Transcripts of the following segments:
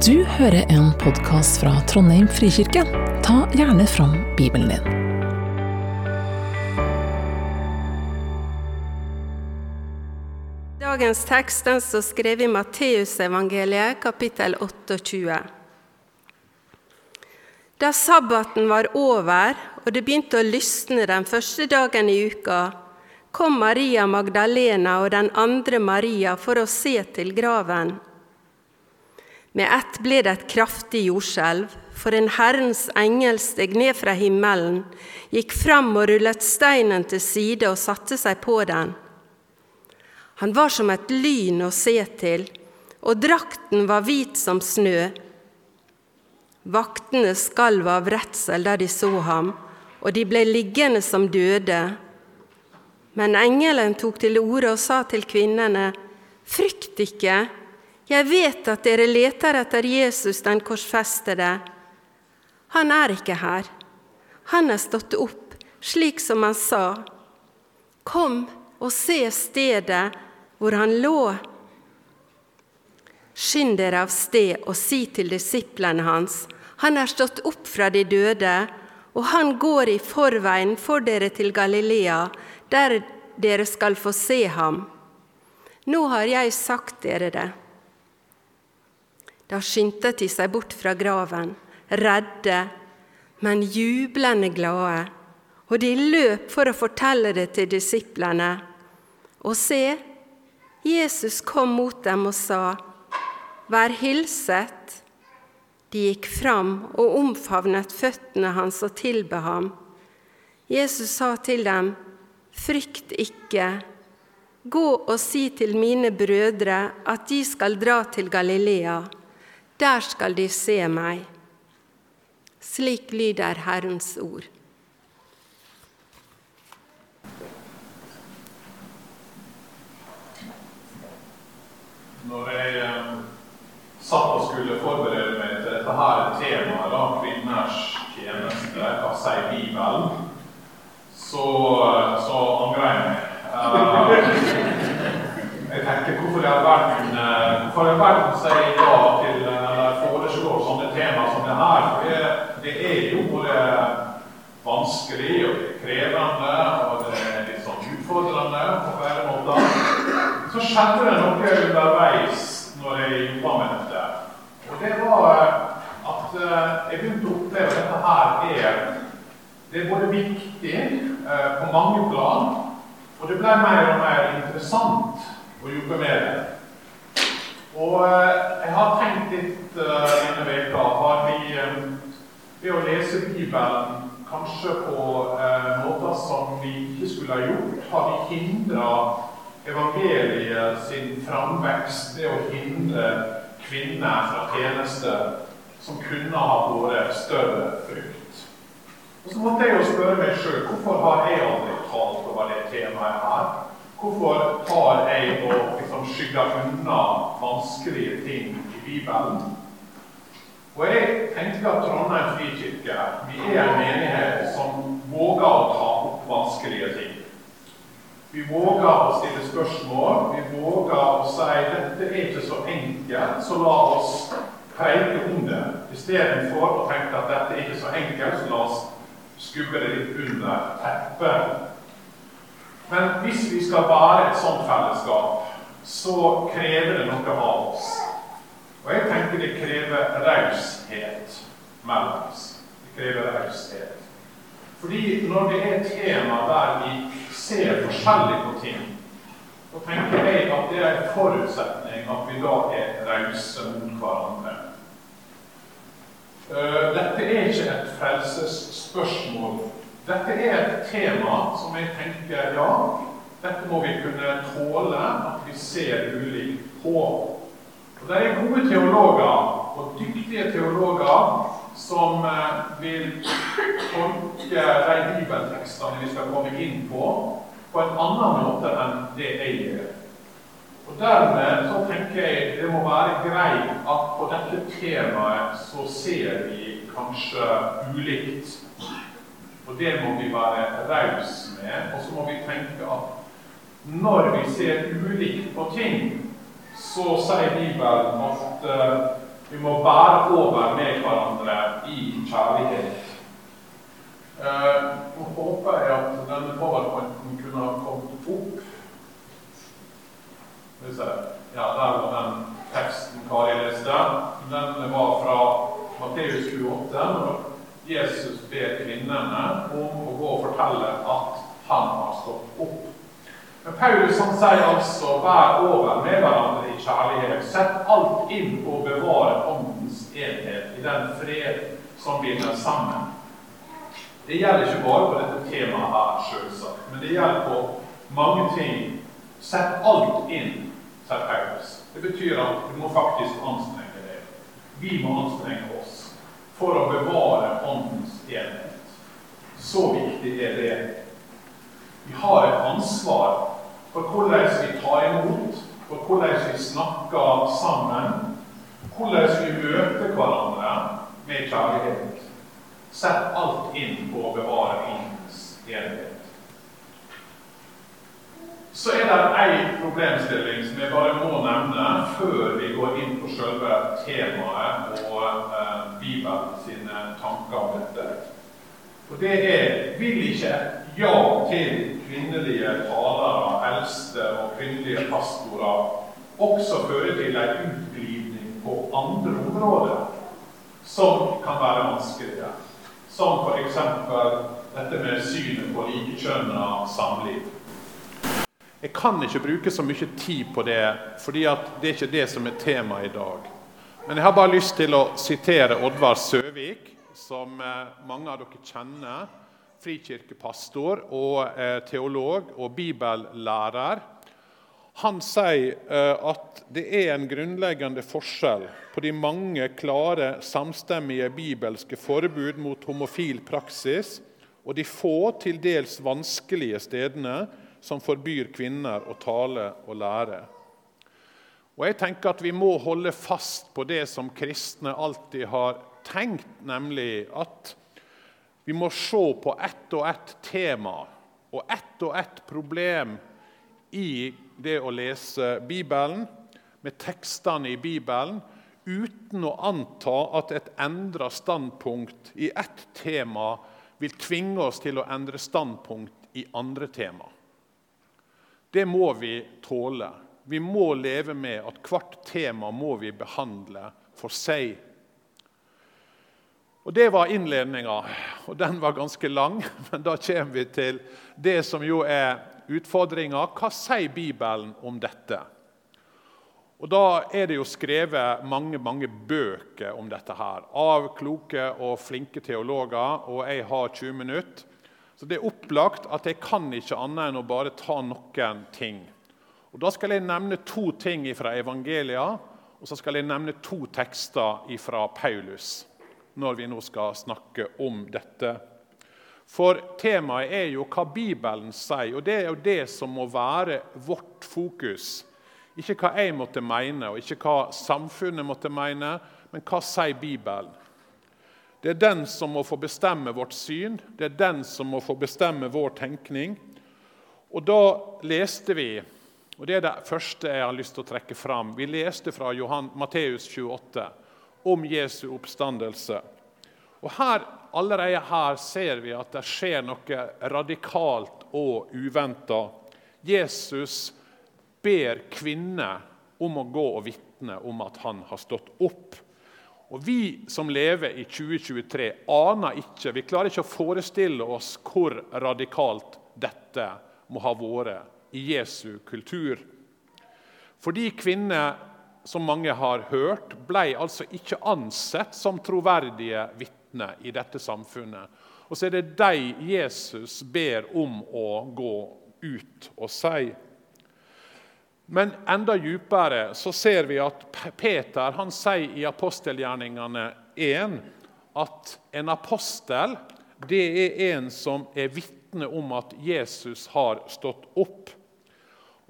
Du hører en podkast fra Trondheim frikirke. Ta gjerne fram Bibelen din. Dagens tekst den står skrevet i Matteusevangeliet, kapittel 28. Da sabbaten var over og det begynte å lysne den første dagen i uka, kom Maria Magdalena og den andre Maria for å se til graven. Med ett ble det et kraftig jordskjelv, for en Herrens engel steg ned fra himmelen, gikk fram og rullet steinen til side og satte seg på den. Han var som et lyn å se til, og drakten var hvit som snø. Vaktene skalv av redsel der de så ham, og de ble liggende som døde. Men engelen tok til orde og sa til kvinnene, Frykt ikke, jeg vet at dere leter etter Jesus den korsfestede. Han er ikke her. Han er stått opp, slik som han sa. Kom og se stedet hvor han lå. Skynd dere av sted og si til disiplene hans, han er stått opp fra de døde, og han går i forveien for dere til Galilea, der dere skal få se ham. Nå har jeg sagt dere det. Da skyndte de seg bort fra graven, redde, men jublende glade, og de løp for å fortelle det til disiplene. Og se, Jesus kom mot dem og sa, Vær hilset. De gikk fram og omfavnet føttene hans og tilbe ham. Jesus sa til dem, Frykt ikke. Gå og si til mine brødre at de skal dra til Galilea. Der skal de se meg. Slik lyder Herrens ord. Når jeg eh, satt og skulle forberede meg til dette her temaet, da, kvinners tjeneste, hva sier Bibelen, så, eh, så angrer jeg meg. Uh, jeg tenker hvorfor i all verden eh, sier ja til her? For det, det er jo både vanskelig og krevende og det er litt sånn utfordrende på flere måter. Så skjedde det noe underveis når jeg jobba med dette. Og det var at jeg begynte å oppleve at dette her er det er både viktig eh, på mange plan, og det ble mer og mer interessant å jobbe med det. Og eh, jeg har tenkt litt eh, denne veka, har vi eh, ved å lese Bibelen kanskje på eh, måter som vi ikke skulle ha gjort, har vi hindra evangeliet sin framvekst ved å hindre kvinner fra tjeneste som kunne ha vært større frukt. Og så måtte jeg jo spørre meg sjøl hvorfor har jeg aldri talt over det temaet her? Hvorfor tar jeg og liksom skygger unna vanskelige ting i Bibelen? Og jeg tenker at Trondheim frikirke vi er en menighet som våger å ta opp vanskelige ting. Vi våger å stille spørsmål. Vi våger å si dette er ikke så enkelt, så la oss preike om det. Istedenfor å tenke at dette er ikke så enkelt, så la oss skubbe det litt under teppet. Men hvis vi skal være et sånt fellesskap, så krever det noe av oss. Og jeg tenker det krever raushet mellom oss. Det krever raushet. Fordi når det er tema der vi ser forskjellig på ting, så tenker jeg at det er en forutsetning at vi da er rause mot hverandre. Dette er ikke et frelsesspørsmål. Dette er et tema som jeg tenker ja, dette må vi kunne tåle at vi ser ulikt på. Og Det er gode teologer og dyktige teologer som vil tolke de bibeltekstene vi skal komme inn på, på en annen måte enn det jeg gjør. Og Dermed så tenker jeg det må være greit at på dette temaet så ser vi kanskje ulikt. Og det må vi være rause med. Og så må vi tenke at når vi ser ulikt på ting, så sier Bibelen at uh, Vi må bære over med hverandre i kjærlighet. Eh, Nå håper jeg at denne powerpointen kunne ha kommet opp. Ja, der var den teksten Kari leste. Den var fra Matteus 28. når Jesus ber kvinnene om å gå og fortelle at han har stått opp. Men Paulus han sier altså 'vær over med hverandre kjærlighet'. Sett alt inn på å bevare åndens enhet i den fred som binder sammen. Det gjelder ikke bare på dette temaet her, selvsagt, men det gjelder på mange ting. Sett alt inn, sier Paulus. Det betyr at du må faktisk anstrenge deg. Vi må anstrenge oss for å bevare åndens enhet. Så viktig er det. Vi har et ansvar for hvordan vi tar imot, for hvordan vi snakker sammen, hvordan vi møter hverandre med kjærlighet. Sett alt inn på å bevare ens enhet. Så er det ei problemstilling som jeg bare må nevne før vi går inn på selve temaet og eh, Bibelen sine tanker om dette. Og det er vil ikke ja til kvinnelige talere, eldste og kvinnelige pastorer også føre til en utglidning på andre områder som kan være vanskelige? Som f.eks. dette med synet på likekjønna samliv. Jeg kan ikke bruke så mye tid på det, fordi det er ikke det som er temaet i dag. Men jeg har bare lyst til å sitere Oddvar Søvik, som eh, mange av dere kjenner. Frikirkepastor og eh, teolog og bibellærer. Han sier eh, at det er en grunnleggende forskjell på de mange klare, samstemmige bibelske forbud mot homofil praksis og de få, til dels vanskelige stedene som forbyr kvinner å tale og lære. Og jeg tenker at Vi må holde fast på det som kristne alltid har tenkt, nemlig at vi må se på ett og ett tema og ett og ett problem i det å lese Bibelen, med tekstene i Bibelen, uten å anta at et endra standpunkt i ett tema vil tvinge oss til å endre standpunkt i andre tema. Det må vi tåle. Vi må leve med at hvert tema må vi behandle for seg. Og Det var innledninga, og den var ganske lang. Men da kommer vi til det som jo er utfordringa. Hva sier Bibelen om dette? Og Da er det jo skrevet mange mange bøker om dette her, av kloke og flinke teologer. og Jeg har 20 minutter. Så det er opplagt at jeg kan ikke annet enn å bare ta noen ting. Og Da skal jeg nevne to ting fra evangelia, og så skal jeg nevne to tekster fra Paulus når vi nå skal snakke om dette. For temaet er jo hva Bibelen sier, og det er jo det som må være vårt fokus. Ikke hva jeg måtte mene, og ikke hva samfunnet måtte mene, men hva sier Bibelen? Det er den som må få bestemme vårt syn, det er den som må få bestemme vår tenkning. Og da leste vi, og det er det første jeg har lyst til å trekke fram Vi leste fra Matteus 28 om Jesu oppstandelse. Og her, Allerede her ser vi at det skjer noe radikalt og uventa. Jesus ber kvinner om å gå og vitne om at han har stått opp. Og Vi som lever i 2023, aner ikke, vi klarer ikke å forestille oss hvor radikalt dette må ha vært i Jesu kultur. Fordi kvinner, som mange har hørt, ble altså ikke ansett som troverdige vitner i dette samfunnet. Og så er det de Jesus ber om å gå ut og si. Men enda dypere så ser vi at Peter han sier i apostelgjerningene 1 at en apostel det er en som er vitne om at Jesus har stått opp.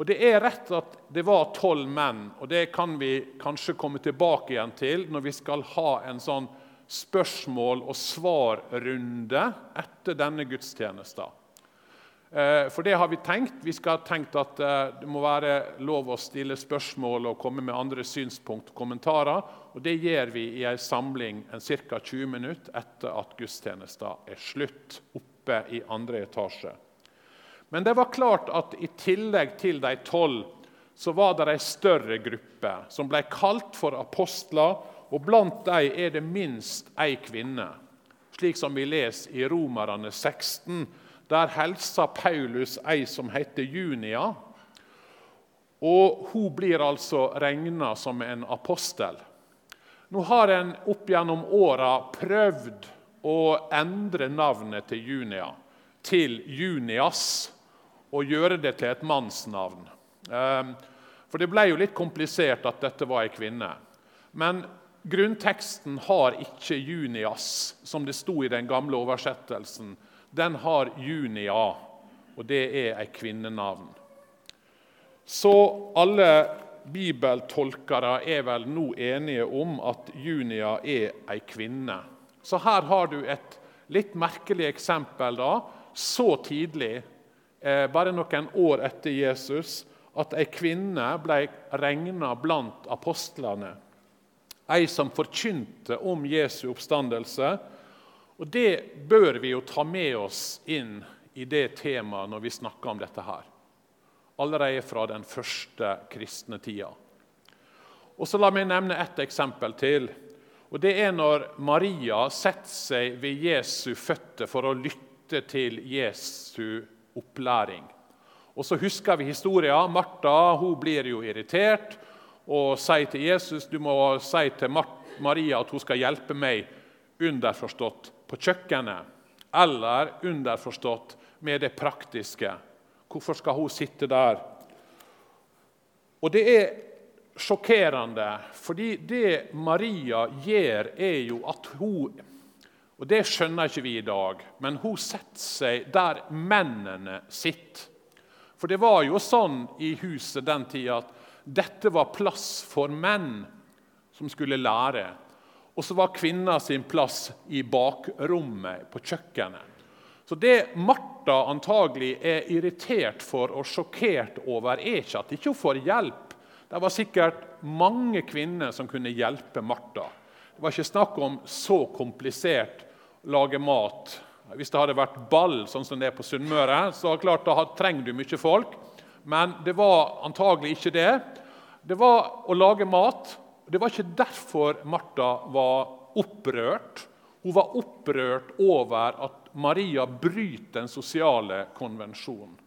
Og Det er rett at det var tolv menn, og det kan vi kanskje komme tilbake igjen til når vi skal ha en sånn spørsmål- og svar-runde etter denne gudstjenesten. Eh, for det har vi tenkt. Vi skal ha tenkt at eh, det må være lov å stille spørsmål og komme med andre synspunkt og kommentarer. Og det gjør vi i en samling en ca. 20 minutter etter at gudstjenesten er slutt, oppe i andre etasje. Men det var klart at i tillegg til de tolv så var det ei større gruppe som ble kalt for apostler. Og blant dem er det minst ei kvinne, slik som vi leser i Romerne 16 der helsa Paulus ei som heter Junia. Og Hun blir altså regna som en apostel. Nå har en opp gjennom åra prøvd å endre navnet til Junia til Junias og gjøre det til et mannsnavn. Ehm, for det ble jo litt komplisert at dette var ei kvinne. Men grunnteksten har ikke Junias, som det sto i den gamle oversettelsen den har Junia, og det er ei kvinnenavn. Så alle bibeltolkere er vel nå enige om at Junia er ei kvinne. Så her har du et litt merkelig eksempel, da, så tidlig, bare noen år etter Jesus, at ei kvinne ble regna blant apostlene. Ei som forkynte om Jesu oppstandelse, og Det bør vi jo ta med oss inn i det temaet når vi snakker om dette her. Allerede fra den første kristne tida. Og så La meg nevne ett eksempel til. Og Det er når Maria setter seg ved Jesu føtter for å lytte til Jesu opplæring. Og så husker vi historien. Martha hun blir jo irritert og sier til Jesus du må si til Maria at hun skal hjelpe meg, underforstått på kjøkkenet, eller underforstått med det praktiske. Hvorfor skal hun sitte der? Og det er sjokkerende, fordi det Maria gjør, er jo at hun og Det skjønner ikke vi i dag, men hun setter seg der mennene sitter. For det var jo sånn i huset den tida at dette var plass for menn som skulle lære. Og så var kvinna sin plass i bakrommet på kjøkkenet. Så det Martha antagelig er irritert for og sjokkert over, er ikke at ikke hun får hjelp. Det var sikkert mange kvinner som kunne hjelpe Martha. Det var ikke snakk om så komplisert lage mat. Hvis det hadde vært ball, sånn som det er på Sunnmøre, så klart da trenger du mye folk. Men det var antagelig ikke det. Det var å lage mat det var ikke derfor Martha var opprørt. Hun var opprørt over at Maria bryter den sosiale konvensjonen.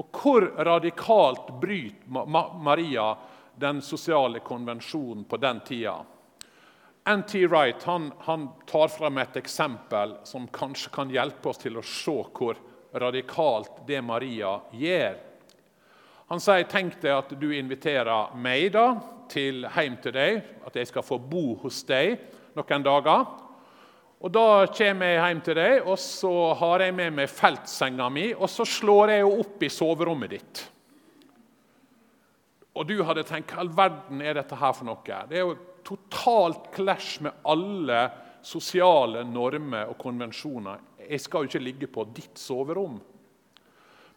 Og hvor radikalt bryter Maria den sosiale konvensjonen på den tida? N.T. Wright han, han tar fram et eksempel som kanskje kan hjelpe oss til å se hvor radikalt det Maria gjør. Han sier tenk deg at du inviterer meg da, til, hjem til deg, at jeg skal få bo hos deg noen dager. Og Da kommer jeg hjem til deg, og så har jeg med meg feltsenga mi, og så slår jeg henne opp i soverommet ditt. Og du hadde tenkt hva all verden er dette her for noe? Det er jo totalt clash med alle sosiale normer og konvensjoner. Jeg skal jo ikke ligge på ditt soverom.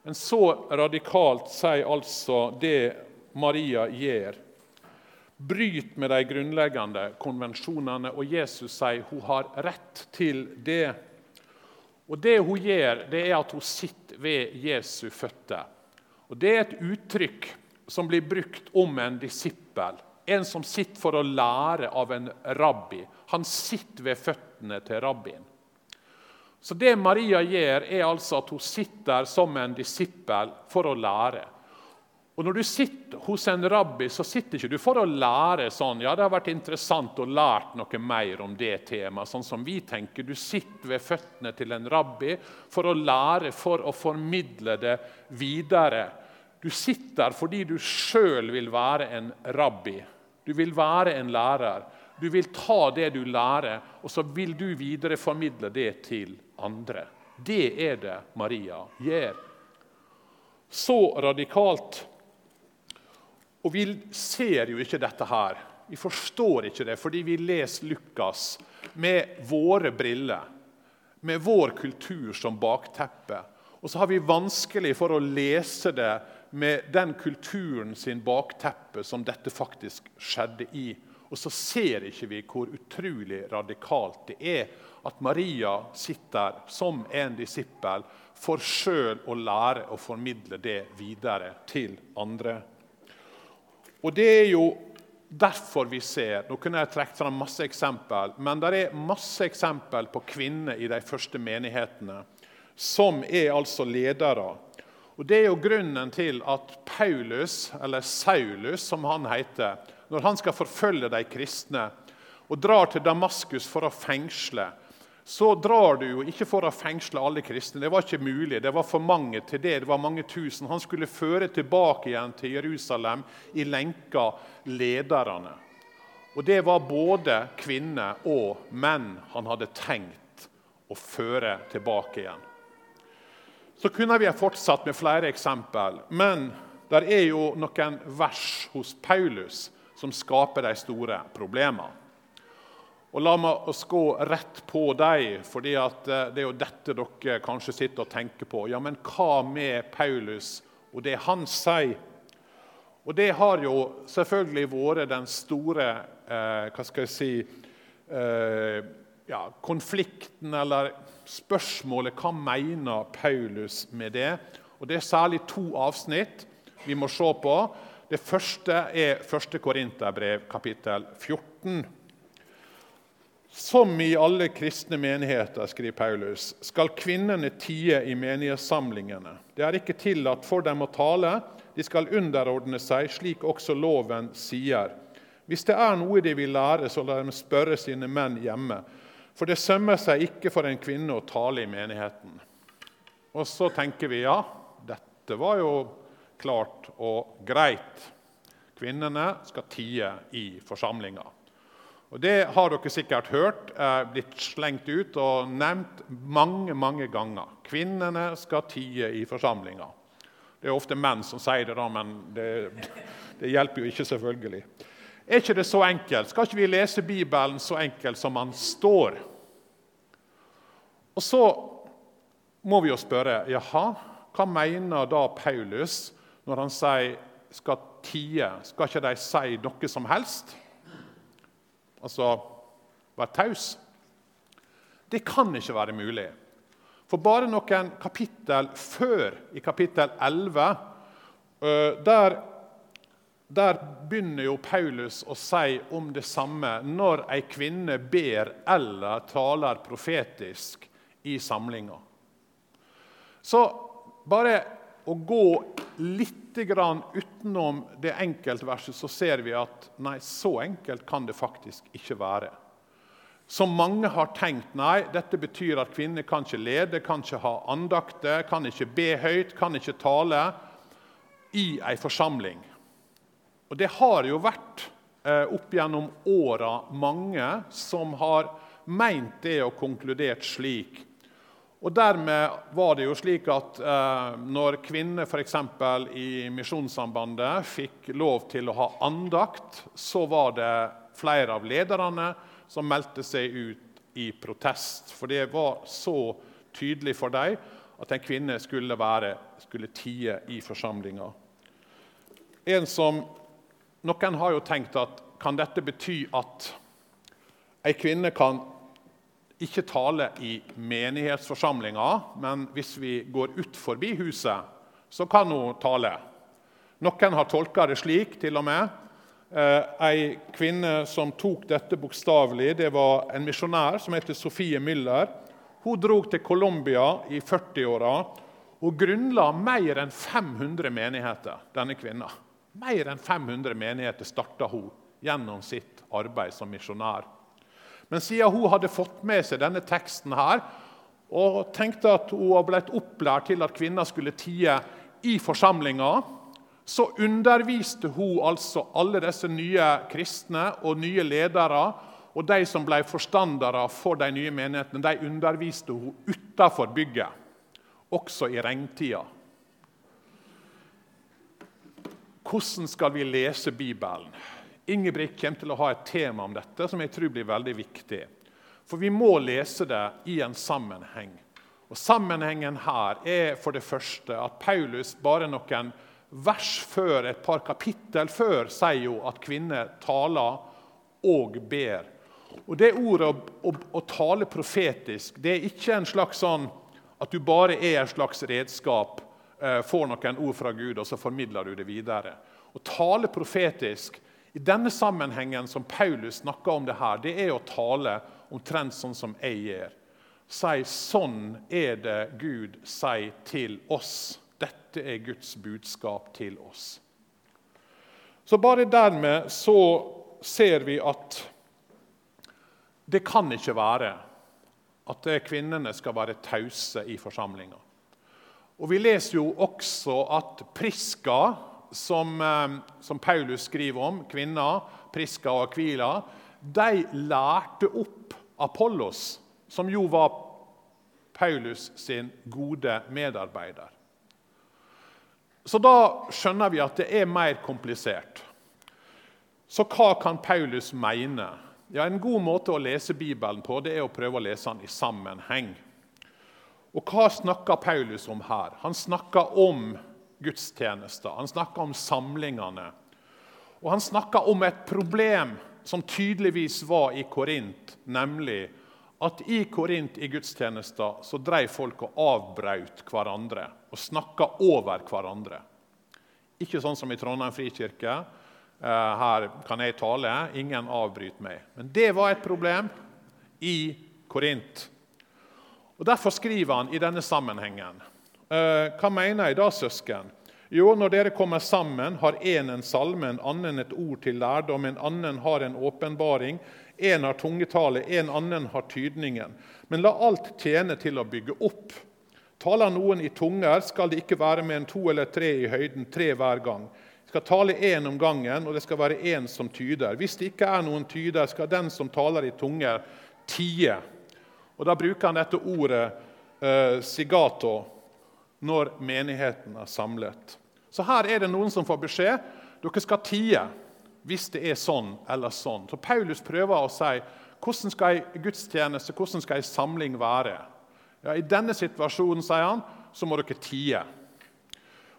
Men så radikalt sier altså det Maria gjør Bryt med de grunnleggende konvensjonene, og Jesus sier hun har rett til det. Og Det hun gjør, det er at hun sitter ved Jesu føtter. Og Det er et uttrykk som blir brukt om en disippel. En som sitter for å lære av en rabbi. Han sitter ved føttene til rabbien. Så det Maria gjør, er altså at hun sitter som en disippel for å lære. Og Når du sitter hos en rabbi, så sitter ikke du for å lære sånn ja, det har vært interessant å lært noe mer om det temaet. sånn som vi tenker. Du sitter ved føttene til en rabbi for å lære, for å formidle det videre. Du sitter fordi du sjøl vil være en rabbi. Du vil være en lærer. Du vil ta det du lærer, og så vil du videreformidle det til andre. Det er det Maria gjør. Så radikalt og vi ser jo ikke dette her. Vi forstår ikke det fordi vi leser Lukas med våre briller, med vår kultur som bakteppe. Og så har vi vanskelig for å lese det med den kulturen sin bakteppe som dette faktisk skjedde i. Og så ser ikke vi hvor utrolig radikalt det er at Maria sitter som en disippel for sjøl å lære å formidle det videre til andre. Og det er jo derfor vi ser Nå kunne jeg trukket fram masse eksempel, men det er masse eksempel på kvinner i de første menighetene som er altså ledere. Og Det er jo grunnen til at Paulus, eller Saulus som han heter, når han skal forfølge de kristne og drar til Damaskus for å fengsle, så drar du jo ikke for å fengsle alle kristne. Det var ikke mulig. Det var for mange til det. Det var mange tusen. Han skulle føre tilbake igjen til Jerusalem i lenka lederne. Og det var både kvinner og menn han hadde tenkt å føre tilbake igjen. Så kunne vi ha fortsatt med flere eksempel, men det er jo noen vers hos Paulus som skaper de store problemene. Og La meg oss gå rett på dem, for eh, det er jo dette dere kanskje sitter og tenker på. Ja, Men hva med Paulus og det han sier? Og Det har jo selvfølgelig vært den store eh, hva skal jeg si, eh, ja, konflikten eller spørsmålet hva mener Paulus med det. Og Det er særlig to avsnitt vi må se på. Det første er 1. Korinterbrev, kapittel 14. Som i alle kristne menigheter, skriver Paulus, skal kvinnene tie i menighetssamlingene. Det er ikke tillatt for dem å tale, de skal underordne seg, slik også loven sier. Hvis det er noe de vil lære, så la dem spørre sine menn hjemme. For det sømmer seg ikke for en kvinne å tale i menigheten. Og så tenker vi ja, dette var jo klart og greit. Kvinnene skal tie i forsamlinga. Og Det har dere sikkert hørt er blitt slengt ut og nevnt mange mange ganger. Kvinnene skal tie i forsamlinga. Det er ofte menn som sier det, da, men det, det hjelper jo ikke, selvfølgelig. Er ikke det så enkelt? Skal ikke vi lese Bibelen så enkelt som den står? Og så må vi jo spørre jaha, hva mener da Paulus når han sier skal tie? Skal ikke de si noe som helst? Altså være taus? Det kan ikke være mulig. For bare noen kapittel før, i kapittel 11, der der begynner jo Paulus å si om det samme når ei kvinne ber eller taler profetisk i samlinga. Så bare å gå litt utenom det enkeltverset, så ser vi at nei, så enkelt kan det faktisk ikke være. Som mange har tenkt nei, dette betyr at kvinner kan ikke lede, kan ikke ha andakter, kan ikke be høyt, kan ikke tale i ei forsamling. Og Det har jo vært eh, opp gjennom åra mange som har meint det og konkludert slik. Og Dermed var det jo slik at eh, når kvinner f.eks. i Misjonssambandet fikk lov til å ha andakt, så var det flere av lederne som meldte seg ut i protest. For det var så tydelig for dem at en kvinne skulle, være, skulle tie i forsamlinga. En som noen har jo tenkt at kan dette bety at ei kvinne kan ikke tale i menighetsforsamlinga, men hvis vi går ut forbi huset, så kan hun tale. Noen har tolka det slik, til og med. Eh, ei kvinne som tok dette bokstavelig, det var en misjonær som heter Sofie Müller. Hun dro til Colombia i 40-åra og grunnla mer enn 500 menigheter. denne kvinna. Mer enn 500 menigheter starta hun gjennom sitt arbeid som misjonær. Men siden hun hadde fått med seg denne teksten her, og tenkte at hun var blitt opplært til at kvinner skulle tie i forsamlinga, så underviste hun altså alle disse nye kristne og nye ledere og de som ble forstandere for de nye menighetene, de underviste hun utafor bygget, også i regntida. Hvordan skal vi lese Bibelen? Ingebrigt kommer til å ha et tema om dette som jeg tror blir veldig viktig. For vi må lese det i en sammenheng. Og Sammenhengen her er for det første at Paulus bare noen vers før, et par kapittel før sier jo at kvinner taler og ber. Og Det ordet å, å, å tale profetisk det er ikke en slags sånn at du bare er et slags redskap, får noen ord fra Gud, og så formidler du det videre. Å tale profetisk i denne sammenhengen som Paulus snakker om det her, det er å tale omtrent sånn som jeg gjør. Si sånn er det Gud sier til oss. Dette er Guds budskap til oss. Så bare dermed så ser vi at det kan ikke være at kvinnene skal være tause i forsamlinga. Og Vi leser jo også at Priska, som, eh, som Paulus skriver om, kvinner, Priska og Akvila, de lærte opp Apollos, som jo var Paulus sin gode medarbeider. Så da skjønner vi at det er mer komplisert. Så hva kan Paulus mene? Ja, En god måte å lese Bibelen på det er å prøve å lese den i sammenheng. Og Hva snakker Paulus om her? Han snakker om gudstjenester. Han snakker om samlingene. Og han snakker om et problem som tydeligvis var i Korint, nemlig at i Korint i gudstjenester så dreiv folk og avbrøt hverandre og snakka over hverandre. Ikke sånn som i Trondheim frikirke. Eh, her kan jeg tale, ingen avbryter meg. Men det var et problem i Korint. Og Derfor skriver han i denne sammenhengen. Eh, hva mener jeg da, søsken? Jo, når dere kommer sammen, har én en salme, en annen et ord til lærdom, en annen har en åpenbaring, en har tungetale, en annen har tydningen. Men la alt tjene til å bygge opp. Taler noen i tunger, skal det ikke være mer enn to eller tre i høyden, tre hver gang. Det skal tale én om gangen, og det skal være én som tyder. Hvis det ikke er noen tyder, skal den som taler i tunger, tie. Og Da bruker han dette ordet eh, sigato når menigheten er samlet. Så her er det noen som får beskjed. Dere skal tie hvis det er sånn eller sånn. Så Paulus prøver å si hvordan skal en gudstjeneste, hvordan skal en samling være? Ja, I denne situasjonen sier han, så må dere tie.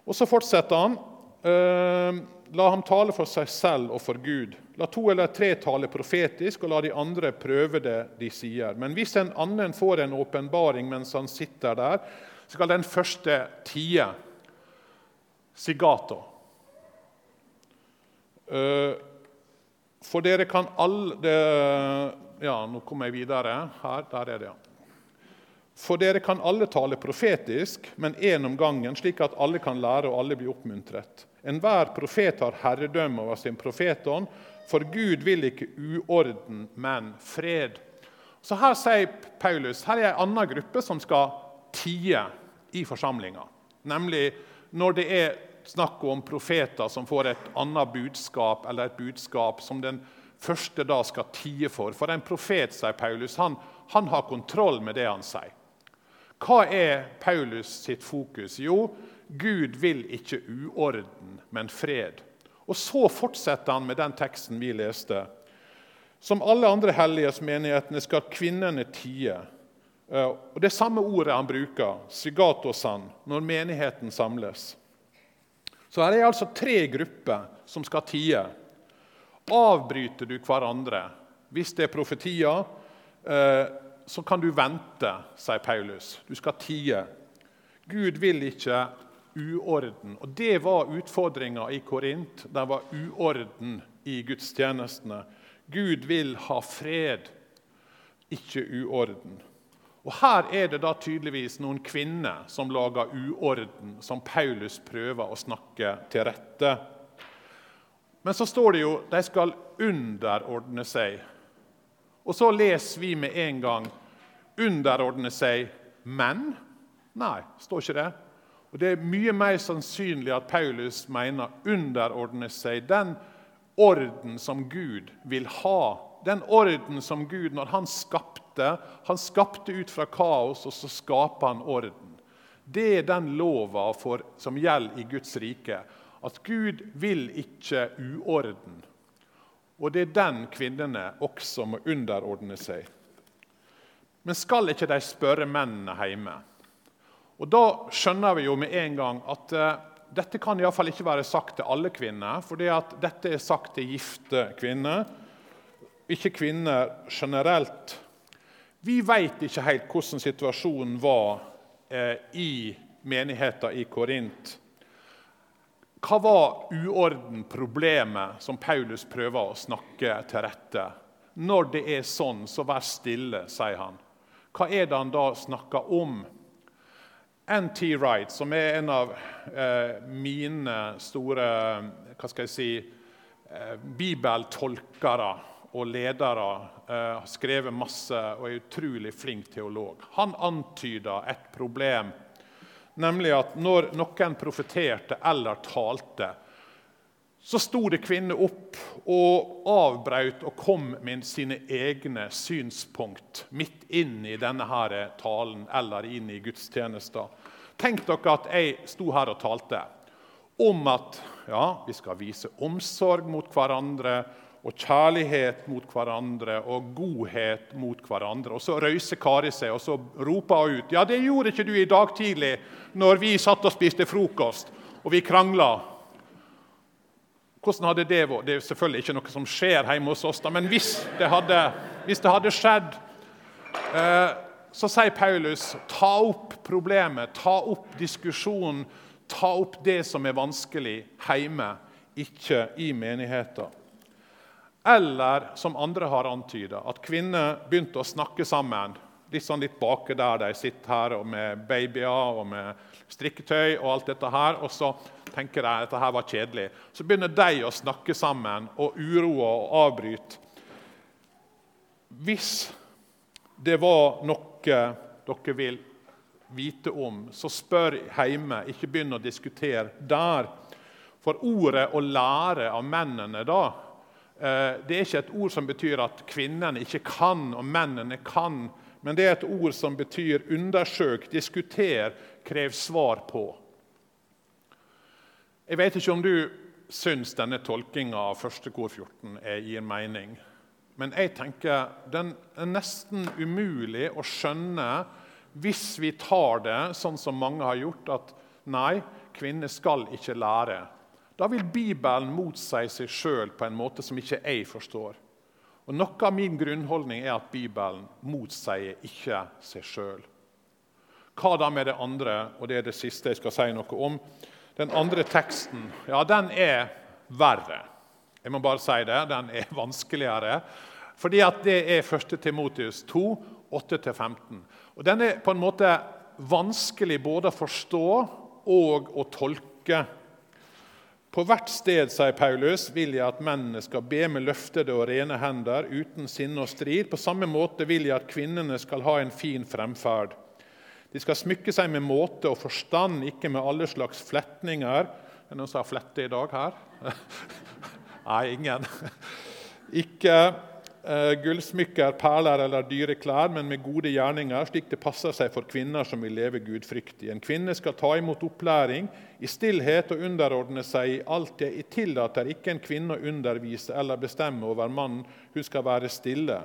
Og Så fortsetter han. Eh, la ham tale for seg selv og for Gud. La to eller tre tale profetisk, og la de andre prøve det de sier. Men hvis en annen får en åpenbaring mens han sitter der, skal den første tie sigato. Eh, for dere kan alle Ja, nå kommer jeg videre. Her, der er det, ja. For dere kan alle tale profetisk, men én om gangen, slik at alle kan lære og alle blir oppmuntret. Enhver profet har herredømme over sin profetånd, for Gud vil ikke uorden, men fred. Så Her sier Paulus her er en annen gruppe som skal tie i forsamlinga. Nemlig når det er snakk om profeter som får et annet budskap, eller et budskap som den første da skal tie for. For en profet, sier Paulus, han, han har kontroll med det han sier. Hva er Paulus sitt fokus? Jo, Gud vil ikke uorden, men fred. Og Så fortsetter han med den teksten vi leste. Som alle andre helliges menighetene skal kvinnene tie. Eh, og Det samme ordet han bruker, sigatosan, når menigheten samles. Så her er altså tre grupper som skal tie. Avbryter du hverandre hvis det er profetier, eh, så kan du vente, sier Paulus. Du skal tie. Gud vil ikke uorden. Og Det var utfordringa i Korint. Det var uorden i gudstjenestene. Gud vil ha fred, ikke uorden. Og Her er det da tydeligvis noen kvinner som lager uorden, som Paulus prøver å snakke til rette. Men så står det jo de skal underordne seg. Og så leser vi med en gang 'underordne seg menn'. Nei, står ikke det. Og Det er mye mer sannsynlig at Paulus mener 'underordne seg' den orden som Gud vil ha. Den orden som Gud, når han skapte. Han skapte ut fra kaos, og så skaper han orden. Det er den lova for, som gjelder i Guds rike. At Gud vil ikke uorden. Og det er den kvinnene også må underordne seg. Men skal ikke de spørre mennene hjemme? Og Da skjønner vi jo med en gang at eh, dette kan i fall ikke være sagt til alle kvinner. For dette er sagt til gifte kvinner, ikke kvinner generelt. Vi vet ikke helt hvordan situasjonen var eh, i menigheten i Korint. Hva var uorden, problemet, som Paulus prøver å snakke til rette? Når det er sånn, så vær stille, sier han. Hva er det han da snakker om? N.T. Wright, som er en av eh, mine store hva skal jeg si, eh, bibeltolkere og ledere, eh, har skrevet masse og er utrolig flink teolog. Han antyder et problem Nemlig at når noen profeterte eller talte, så sto det kvinner opp og avbrøt og kom med sine egne synspunkt midt inn i denne her talen eller inn i gudstjenesten. Tenk dere at jeg sto her og talte om at ja, vi skal vise omsorg mot hverandre og kjærlighet mot hverandre og godhet mot hverandre. Og Så røyser Kari seg og så roper hun ut ja, det gjorde ikke du i dag tidlig når vi satt og spiste frokost og vi krangla. Hvordan hadde det vært? Det er selvfølgelig ikke noe som skjer hjemme hos oss, da, men hvis det hadde, hvis det hadde skjedd, eh, så sier Paulus ta opp problemet, ta opp diskusjonen, ta opp det som er vanskelig hjemme, ikke i menigheten. Eller som andre har antyda, at kvinner begynte å snakke sammen. Litt sånn litt bake der de sitter her og med babyer og med strikketøy. Og alt dette her, og så tenker at dette var kjedelig. Så begynner de å snakke sammen og uroe og avbryte. Hvis det var noe dere vil vite om, så spør hjemme. Ikke begynn å diskutere der. For ordet 'å lære' av mennene da, Eh, det er ikke et ord som betyr at kvinnene ikke kan, og mennene kan. Men det er et ord som betyr undersøk, diskuter, krev svar på. Jeg vet ikke om du syns denne tolkinga av første kor 14 gir mening. Men jeg tenker den er nesten umulig å skjønne hvis vi tar det sånn som mange har gjort, at nei, kvinner skal ikke lære. Da vil Bibelen motsi seg sjøl på en måte som ikke jeg forstår. Og Noe av min grunnholdning er at Bibelen motsier ikke seg sjøl. Hva da med det andre? Og det er det siste jeg skal si noe om. Den andre teksten ja, den er verre. Jeg må bare si det. Den er vanskeligere. Fordi at det er 1. Timotius 2, 8-15. Og Den er på en måte vanskelig både å forstå og å tolke. På hvert sted, sier Paulus, vil jeg at mennene skal be med løftede og rene hender, uten sinne og strid. På samme måte vil jeg at kvinnene skal ha en fin fremferd. De skal smykke seg med måte og forstand, ikke med alle slags fletninger. Er det noen som har flette i dag her? Nei, ingen. Ikke Eh, gullsmykker, perler eller dyre klær, men med gode gjerninger, slik det passer seg for kvinner som vil leve gudfryktig. En kvinne skal ta imot opplæring i stillhet og underordne seg i alt. Jeg tillater ikke en kvinne å undervise eller bestemme over mannen, hun skal være stille.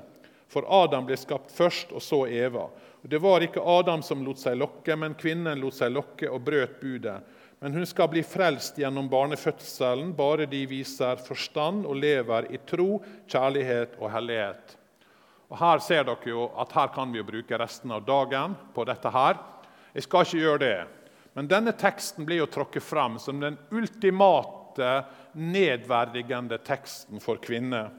For Adam ble skapt først, og så Eva. Det var ikke Adam som lot seg lokke, men kvinnen lot seg lokke og brøt budet. Men hun skal bli frelst gjennom barnefødselen, bare de viser forstand og lever i tro, kjærlighet og hellighet. Og Her ser dere jo at her kan vi jo bruke resten av dagen på dette. her. Jeg skal ikke gjøre det. Men denne teksten blir jo tråkket fram som den ultimate nedverdigende teksten for kvinner.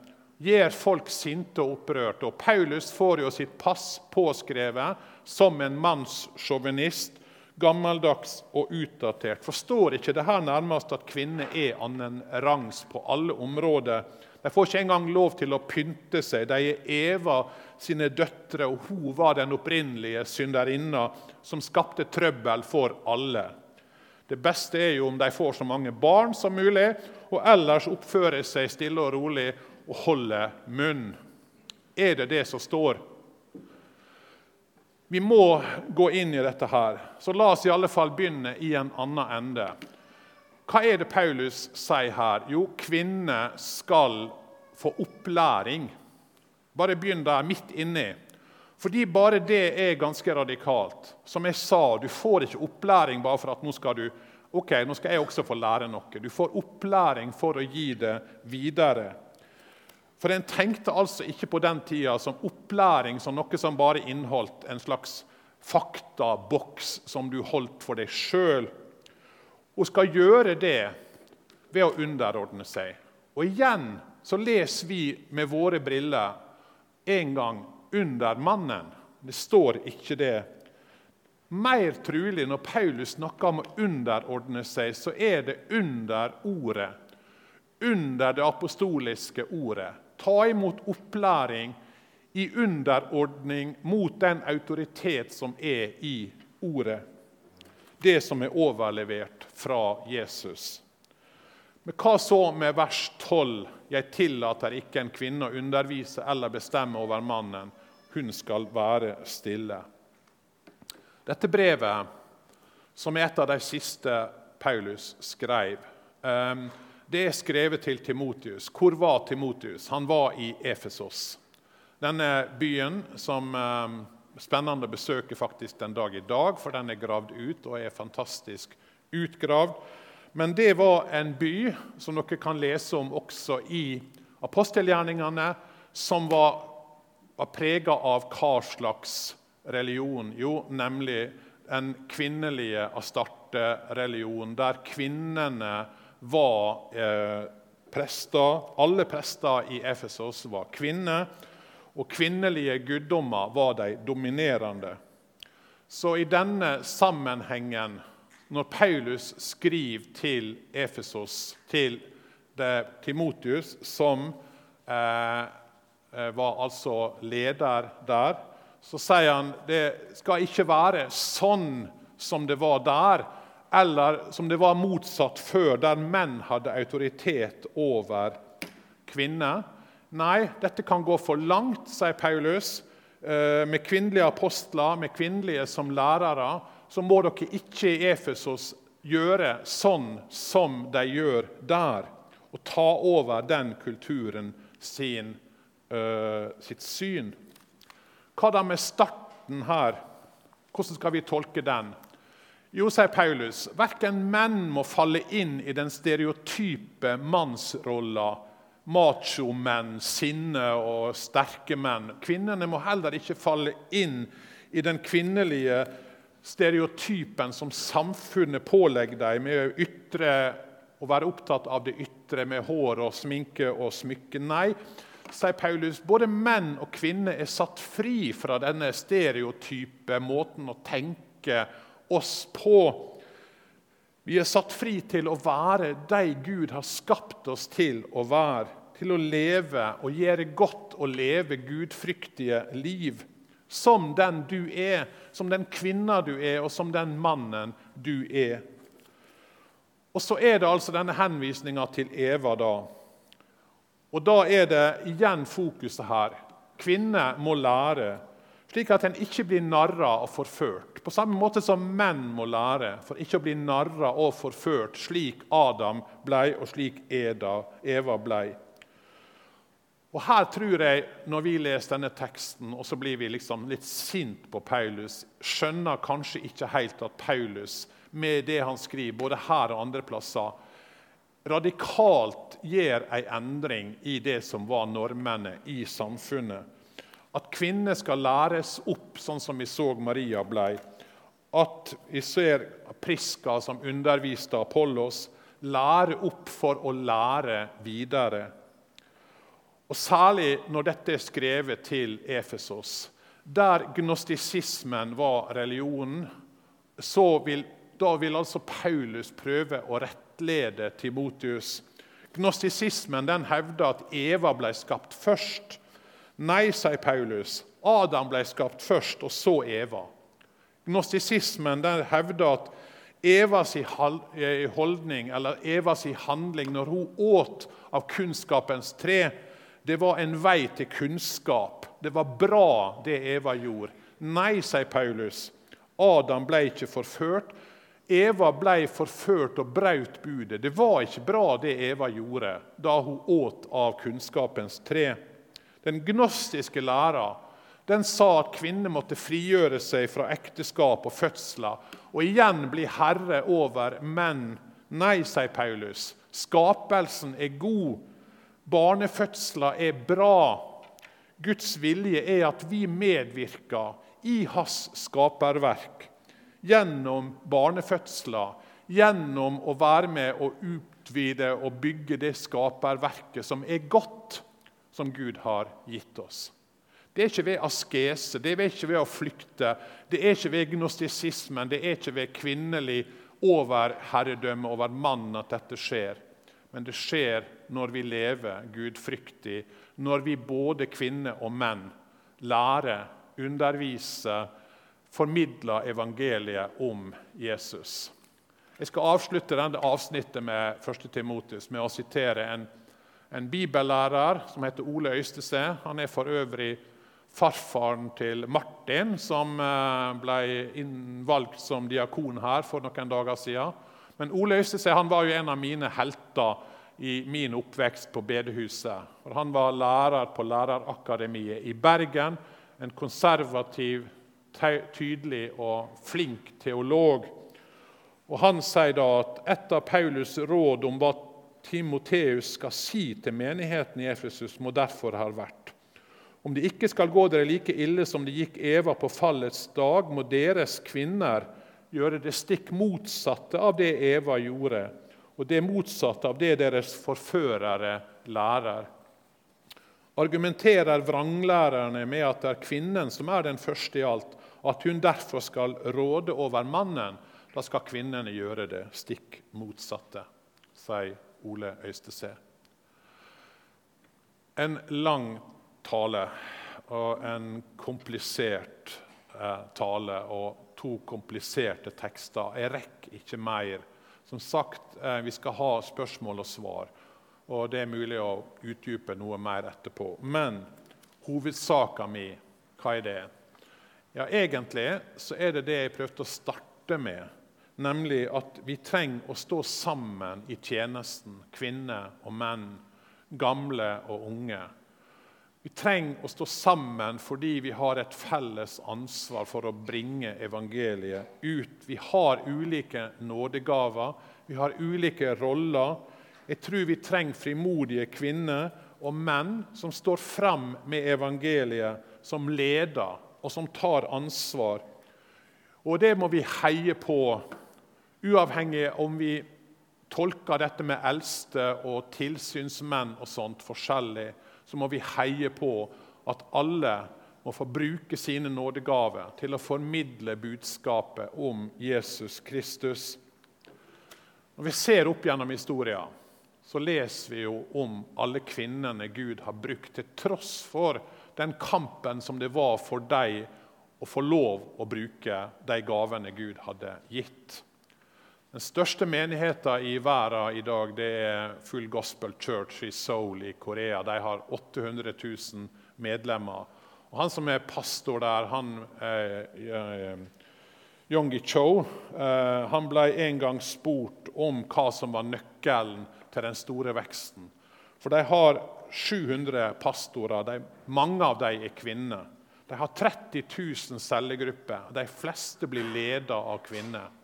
Gjør folk sinte og opprørte. Og Paulus får jo sitt pass påskrevet som en mannssjåvinist gammeldags og utdatert. Forstår ikke det her nærmest at kvinner er annenrangs på alle områder? De får ikke engang lov til å pynte seg. De er Eva sine døtre, og hun var den opprinnelige synderinna som skapte trøbbel for alle. Det beste er jo om de får så mange barn som mulig, og ellers oppfører seg stille og rolig og holder munn. Er det det som står vi må gå inn i dette her. Så la oss i alle fall begynne i en annen ende. Hva er det Paulus sier her? Jo, kvinner skal få opplæring. Bare begynn der, midt inni. Fordi bare det er ganske radikalt. Som jeg sa, du får ikke opplæring bare for at nå skal du ok, nå skal jeg også få lære noe. Du får opplæring for å gi det videre. For en tenkte altså ikke på den tida som opplæring som noe som bare inneholdt en slags faktaboks som du holdt for deg sjøl. Hun skal gjøre det ved å underordne seg. Og igjen så leser vi med våre briller en gang under mannen. Det står ikke det. Mer trulig, når Paulus snakker om å underordne seg, så er det under ordet. Under det apostoliske ordet. Ta imot opplæring i underordning mot den autoritet som er i ordet. Det som er overlevert fra Jesus. Men hva så med vers 12? Jeg tillater ikke en kvinne å undervise eller bestemme over mannen hun skal være stille. Dette brevet, som er et av de siste Paulus skrev, ehm, det er skrevet til Timotius. Hvor var Timotius? Han var i Efesos. Denne byen som ehm, spennende å besøke faktisk den dag i dag, for den er gravd ut og er fantastisk utgravd. Men det var en by som dere kan lese om også i apostelgjerningene, som var var prega av hva slags religion? Jo, nemlig en kvinnelige Astarte-religion, der kvinnene var eh, prester. Alle prester i Efesos var kvinner, og kvinnelige guddommer var de dominerende. Så i denne sammenhengen, når Paulus skriver til Efesos, til Timotius, som eh, Eh, var altså leder der, så sier han det skal ikke være sånn som det var der, eller som det var motsatt før, der menn hadde autoritet over kvinner. Nei, dette kan gå for langt, sier Paulus. Eh, med kvinnelige apostler, med kvinnelige som lærere, så må dere ikke i Efesos gjøre sånn som de gjør der, og ta over den kulturen sin uh, sitt syn. Hva da med starten her? Hvordan skal vi tolke den? Jo, sier Paulus, verken menn må falle inn i den stereotype mannsrolla. Machomenn, sinne og sterke menn. Kvinnene må heller ikke falle inn i den kvinnelige stereotypen som samfunnet pålegger dem med å ytre å være opptatt av det ytre med hår og sminke og smykke. Nei, sier Paulus, både menn og kvinner er satt fri fra denne stereotype måten å tenke oss på. Vi er satt fri til å være de Gud har skapt oss til å være. Til å leve og gjøre godt og leve gudfryktige liv. Som den du er, som den kvinna du er, og som den mannen du er. Og så er det altså denne henvisninga til Eva. da, og Da er det igjen fokuset her. Kvinner må lære, slik at en ikke blir narra og forført. På samme måte som menn må lære for ikke å bli narra og forført, slik Adam blei, og slik Eva blei. Og Her tror jeg, når vi leser denne teksten, og så blir vi liksom litt sint på Paulus, skjønner kanskje ikke helt at Paulus, med det han skriver, både her og andre plasser, radikalt gjør en endring i det som var normene i samfunnet. At kvinner skal læres opp, sånn som vi så Maria ble. At vi ser Priska, som underviste Apollos, lære opp for å lære videre. Og Særlig når dette er skrevet til Efesos, der gnostisismen var religionen, så vil, da vil altså Paulus prøve å rettlede Timotius. Gnostisismen den hevder at Eva ble skapt først. Nei, sier Paulus. Adam ble skapt først, og så Eva. Gnostisismen den hevder at Evas holdning, eller Evas handling når hun åt av kunnskapens tre, det var en vei til kunnskap. Det var bra, det Eva gjorde. Nei, sier Paulus. Adam ble ikke forført, Eva ble forført og brøt budet. Det var ikke bra, det Eva gjorde da hun åt av kunnskapens tre. Den gnostiske læra den sa at kvinner måtte frigjøre seg fra ekteskap og fødsler og igjen bli herre over menn. Nei, sier Paulus. Skapelsen er god. Barnefødsler er bra. Guds vilje er at vi medvirker i hans skaperverk gjennom barnefødsler, gjennom å være med og utvide og bygge det skaperverket som er godt, som Gud har gitt oss. Det er ikke ved askese, det er ikke ved å flykte, det er ikke ved gnostisismen, det er ikke ved kvinnelig overherredømme over mannen at dette skjer. Men det skjer når vi lever gudfryktig, når vi både kvinner og menn lærer, underviser, formidler evangeliet om Jesus. Jeg skal avslutte denne avsnittet med 1. Timotius med å sitere en, en bibellærer som heter Ole Øystese. Han er for øvrig farfaren til Martin, som eh, ble innvalgt som diakon her for noen dager siden. Men Ole Øystese var jo en av mine helter i min oppvekst på bedehuset. For han var lærer på Lærerakademiet i Bergen. En konservativ, tydelig og flink teolog. Og Han sier da at et av Paulus' råd om hva Timoteus skal si til menigheten i Efesus, må derfor ha vært om det ikke skal gå dere like ille som det gikk Eva på fallets dag, må deres kvinner gjøre det stikk motsatte av det Eva gjorde, og det motsatte av det deres forførere lærer. Argumenterer vranglærerne med at det er kvinnen som er den første i alt, at hun derfor skal råde over mannen, da skal kvinnene gjøre det stikk motsatte, sier Ole Øystese. En lang tale og en komplisert eh, tale og to kompliserte tekster. Jeg rekker ikke mer. Som sagt, eh, vi skal ha spørsmål og svar, og det er mulig å utdype noe mer etterpå. Men hovedsaka mi, hva er det? Ja, Egentlig så er det det jeg prøvde å starte med Nemlig at vi trenger å stå sammen i tjenesten, kvinner og menn, gamle og unge. Vi trenger å stå sammen fordi vi har et felles ansvar for å bringe evangeliet ut. Vi har ulike nådegaver, vi har ulike roller. Jeg tror vi trenger frimodige kvinner og menn som står fram med evangeliet, som leder og som tar ansvar. Og det må vi heie på Uavhengig om vi tolker dette med eldste og tilsynsmenn og sånt forskjellig, så må vi heie på at alle må få bruke sine nådegaver til å formidle budskapet om Jesus Kristus. Når vi ser opp gjennom historien, så leser vi jo om alle kvinnene Gud har brukt, til tross for den kampen som det var for dem å få lov å bruke de gavene Gud hadde gitt. Den største menigheten i verden i dag det er Full Gospel Church i Seoul i Korea. De har 800 000 medlemmer. Og han som er pastor der, han eh, eh, Yongi Cho, eh, han ble en gang spurt om hva som var nøkkelen til den store veksten. For de har 700 pastorer. De, mange av dem er kvinner. De har 30 000 cellegrupper. De fleste blir ledet av kvinner.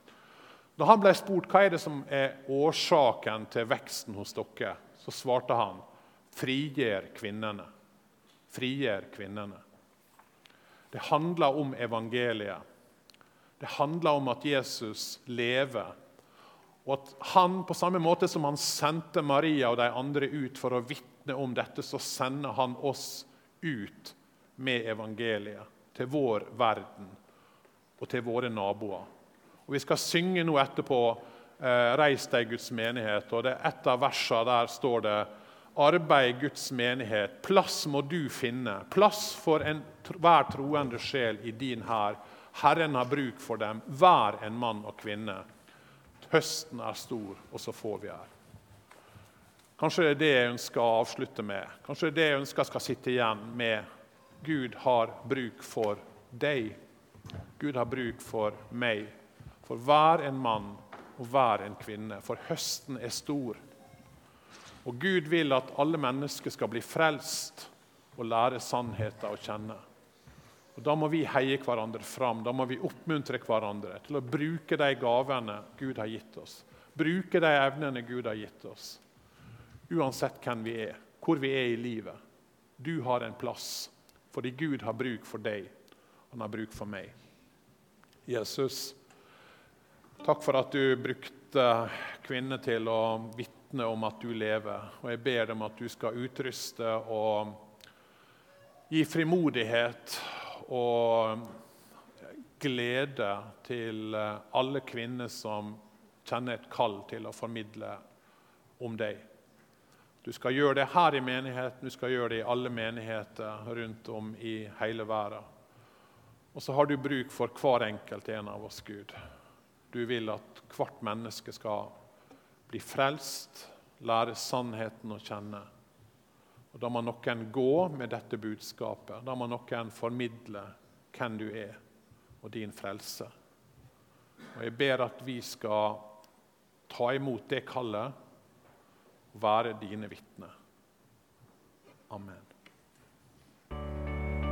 Da han ble spurt hva er det som er årsaken til veksten hos dere, så svarte han frigjør kvinnene. Frigjør kvinnene. Det handler om evangeliet. Det handler om at Jesus lever. Og at han, på samme måte som han sendte Maria og de andre ut for å vitne om dette, så sender han oss ut med evangeliet til vår verden og til våre naboer. Og Vi skal synge nå etterpå eh, 'Reis deg, Guds menighet'. og det Et av versene der står det 'Arbeid Guds menighet'. Plass må du finne. Plass for hver troende sjel i din hær. Herren har bruk for dem, hver en mann og kvinne. Høsten er stor, og så får vi her. Kanskje det er det jeg ønsker å avslutte med. Kanskje det er det jeg ønsker skal sitte igjen med. Gud har bruk for deg. Gud har bruk for meg for hver en mann og hver en kvinne, for høsten er stor. Og Gud vil at alle mennesker skal bli frelst og lære sannheten å kjenne. Og Da må vi heie hverandre fram, da må vi oppmuntre hverandre til å bruke de gavene Gud har gitt oss. Bruke de evnene Gud har gitt oss. Uansett hvem vi er, hvor vi er i livet. Du har en plass fordi Gud har bruk for deg. Han har bruk for meg. Jesus, takk for at du brukte kvinner til å vitne om at du lever. Og jeg ber dem at du skal utruste og gi frimodighet og glede til alle kvinner som kjenner et kall til å formidle om deg. Du skal gjøre det her i menigheten, du skal gjøre det i alle menigheter rundt om i hele verden. Og så har du bruk for hver enkelt en av oss, Gud. Du vil at hvert menneske skal bli frelst, lære sannheten å kjenne. Og Da må noen gå med dette budskapet. Da må noen formidle hvem du er, og din frelse. Og Jeg ber at vi skal ta imot det kallet og være dine vitner. Amen.